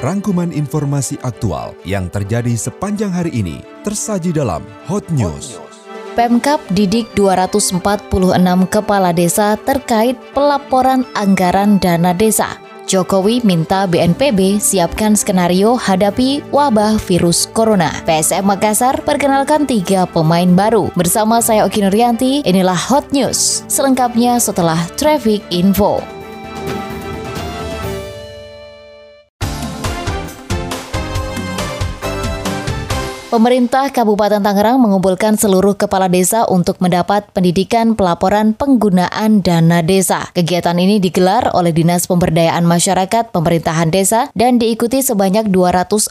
Rangkuman informasi aktual yang terjadi sepanjang hari ini tersaji dalam Hot News. Pemkap didik 246 kepala desa terkait pelaporan anggaran dana desa. Jokowi minta BNPB siapkan skenario hadapi wabah virus corona. PSM Makassar perkenalkan tiga pemain baru. Bersama saya Oki Nuryanti, inilah Hot News. Selengkapnya setelah Traffic Info. Pemerintah Kabupaten Tangerang mengumpulkan seluruh kepala desa untuk mendapat pendidikan pelaporan penggunaan dana desa. Kegiatan ini digelar oleh Dinas Pemberdayaan Masyarakat Pemerintahan Desa dan diikuti sebanyak 246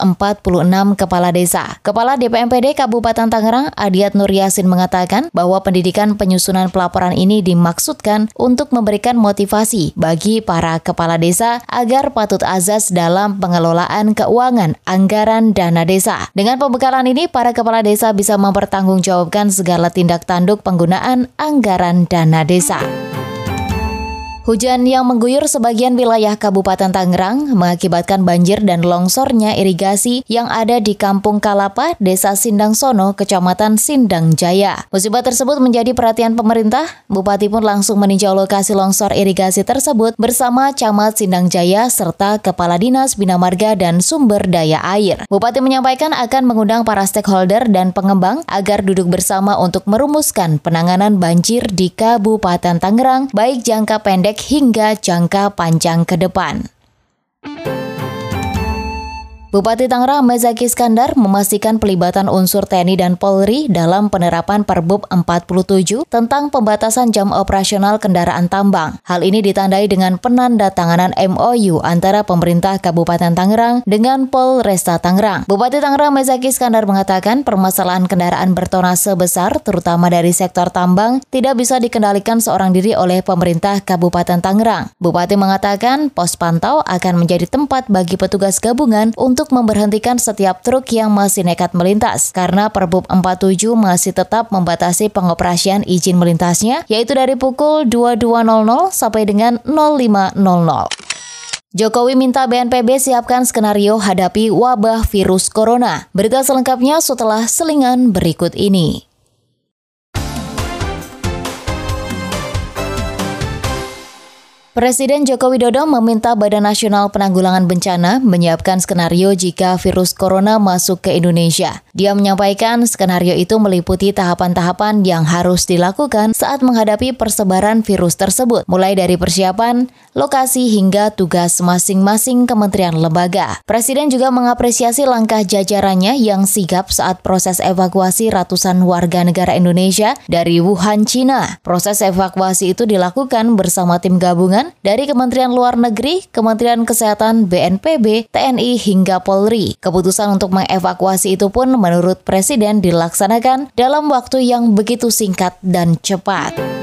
kepala desa. Kepala DPMPD Kabupaten Tangerang, Adiat Nur Yasin mengatakan bahwa pendidikan penyusunan pelaporan ini dimaksudkan untuk memberikan motivasi bagi para kepala desa agar patut azas dalam pengelolaan keuangan anggaran dana desa. Dengan pembekalan ini, para kepala desa bisa mempertanggungjawabkan segala tindak tanduk penggunaan anggaran dana desa. Hujan yang mengguyur sebagian wilayah Kabupaten Tangerang mengakibatkan banjir dan longsornya irigasi yang ada di Kampung Kalapa, Desa Sindang Sono, Kecamatan Sindang Jaya. Musibah tersebut menjadi perhatian pemerintah. Bupati pun langsung meninjau lokasi longsor irigasi tersebut bersama Camat Sindang Jaya serta Kepala Dinas Bina Marga dan Sumber Daya Air. Bupati menyampaikan akan mengundang para stakeholder dan pengembang agar duduk bersama untuk merumuskan penanganan banjir di Kabupaten Tangerang, baik jangka pendek hingga jangka panjang ke depan. Bupati Tangerang Mezaki Iskandar memastikan pelibatan unsur TNI dan Polri dalam penerapan Perbub 47 tentang pembatasan jam operasional kendaraan tambang. Hal ini ditandai dengan penandatanganan MOU antara pemerintah Kabupaten Tangerang dengan Polresta Tangerang. Bupati Tangerang Mezaki Iskandar mengatakan permasalahan kendaraan bertonase besar terutama dari sektor tambang tidak bisa dikendalikan seorang diri oleh pemerintah Kabupaten Tangerang. Bupati mengatakan pos pantau akan menjadi tempat bagi petugas gabungan untuk untuk memberhentikan setiap truk yang masih nekat melintas karena Perbub 47 masih tetap membatasi pengoperasian izin melintasnya yaitu dari pukul 22.00 sampai dengan 05.00. Jokowi minta BNPB siapkan skenario hadapi wabah virus corona. Berita selengkapnya setelah selingan berikut ini. Presiden Joko Widodo meminta Badan Nasional Penanggulangan Bencana menyiapkan skenario jika virus corona masuk ke Indonesia. Dia menyampaikan skenario itu meliputi tahapan-tahapan yang harus dilakukan saat menghadapi persebaran virus tersebut, mulai dari persiapan, lokasi hingga tugas masing-masing kementerian lembaga. Presiden juga mengapresiasi langkah jajarannya yang sigap saat proses evakuasi ratusan warga negara Indonesia dari Wuhan, Cina. Proses evakuasi itu dilakukan bersama tim gabungan dari Kementerian Luar Negeri, Kementerian Kesehatan, BNPB, TNI hingga Polri. Keputusan untuk mengevakuasi itu pun menurut Presiden dilaksanakan dalam waktu yang begitu singkat dan cepat.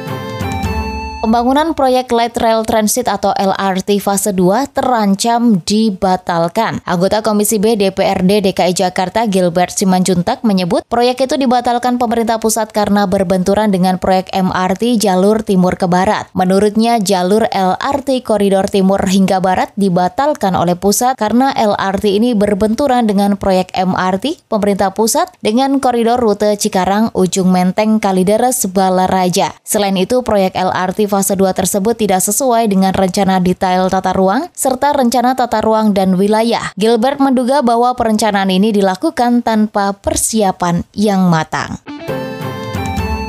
Pembangunan proyek Light Rail Transit atau LRT fase 2 terancam dibatalkan. Anggota Komisi B DPRD DKI Jakarta Gilbert Simanjuntak menyebut proyek itu dibatalkan pemerintah pusat karena berbenturan dengan proyek MRT jalur timur ke barat. Menurutnya jalur LRT koridor timur hingga barat dibatalkan oleh pusat karena LRT ini berbenturan dengan proyek MRT pemerintah pusat dengan koridor rute Cikarang Ujung Menteng Kalideres Balaraja. Selain itu proyek LRT fase 2 tersebut tidak sesuai dengan rencana detail tata ruang serta rencana tata ruang dan wilayah. Gilbert menduga bahwa perencanaan ini dilakukan tanpa persiapan yang matang.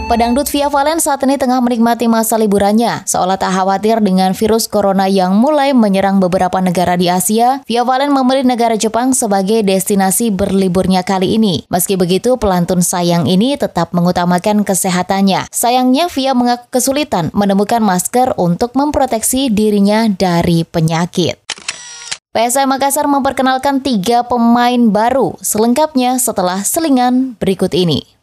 Pedangdut Via Valen saat ini tengah menikmati masa liburannya. Seolah tak khawatir dengan virus corona yang mulai menyerang beberapa negara di Asia, Via Valen memilih negara Jepang sebagai destinasi berliburnya kali ini. Meski begitu, pelantun sayang ini tetap mengutamakan kesehatannya. Sayangnya, Via mengaku kesulitan menemukan masker untuk memproteksi dirinya dari penyakit. PSM Makassar memperkenalkan tiga pemain baru. Selengkapnya setelah selingan berikut ini.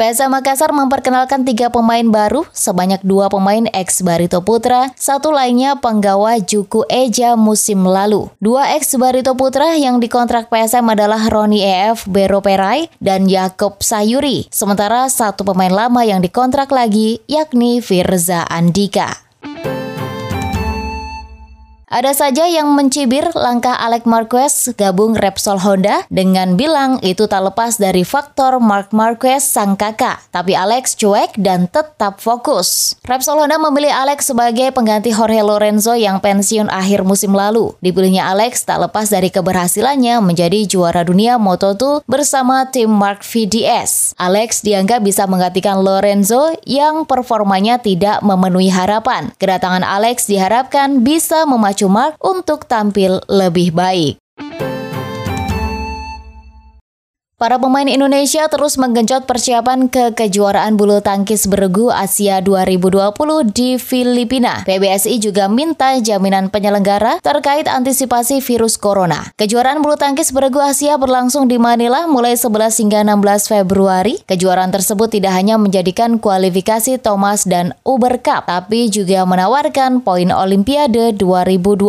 PSM Makassar memperkenalkan tiga pemain baru, sebanyak dua pemain ex Barito Putra, satu lainnya penggawa Juku Eja musim lalu. Dua ex Barito Putra yang dikontrak PSM adalah Roni EF Bero Perai dan Yakob Sayuri, sementara satu pemain lama yang dikontrak lagi yakni Firza Andika. Ada saja yang mencibir langkah Alex Marquez gabung Repsol Honda dengan bilang itu tak lepas dari faktor Mark Marquez sang kakak. Tapi Alex cuek dan tetap fokus. Repsol Honda memilih Alex sebagai pengganti Jorge Lorenzo yang pensiun akhir musim lalu. Dipilihnya Alex tak lepas dari keberhasilannya menjadi juara dunia Moto2 bersama tim Mark VDS. Alex dianggap bisa menggantikan Lorenzo yang performanya tidak memenuhi harapan. Kedatangan Alex diharapkan bisa memacu Mark untuk tampil lebih baik. Para pemain Indonesia terus menggenjot persiapan ke kejuaraan bulu tangkis bergu Asia 2020 di Filipina. PBSI juga minta jaminan penyelenggara terkait antisipasi virus corona. Kejuaraan bulu tangkis bergu Asia berlangsung di Manila mulai 11 hingga 16 Februari. Kejuaraan tersebut tidak hanya menjadikan kualifikasi Thomas dan Uber Cup, tapi juga menawarkan poin Olimpiade 2020.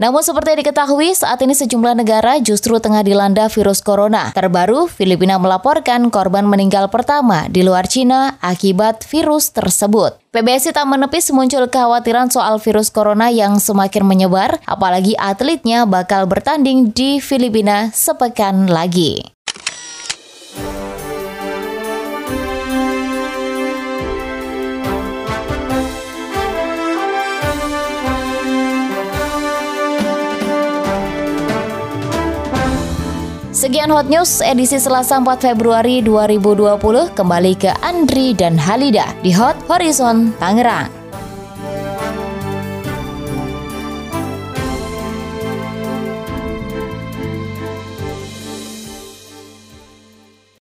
Namun seperti diketahui, saat ini sejumlah negara justru tengah dilanda virus corona. Terbaru Filipina melaporkan korban meninggal pertama di luar Cina akibat virus tersebut. PBSI tak menepis muncul kekhawatiran soal virus corona yang semakin menyebar, apalagi atletnya bakal bertanding di Filipina sepekan lagi. Sekian Hot News edisi Selasa 4 Februari 2020 kembali ke Andri dan Halida di Hot Horizon Tangerang.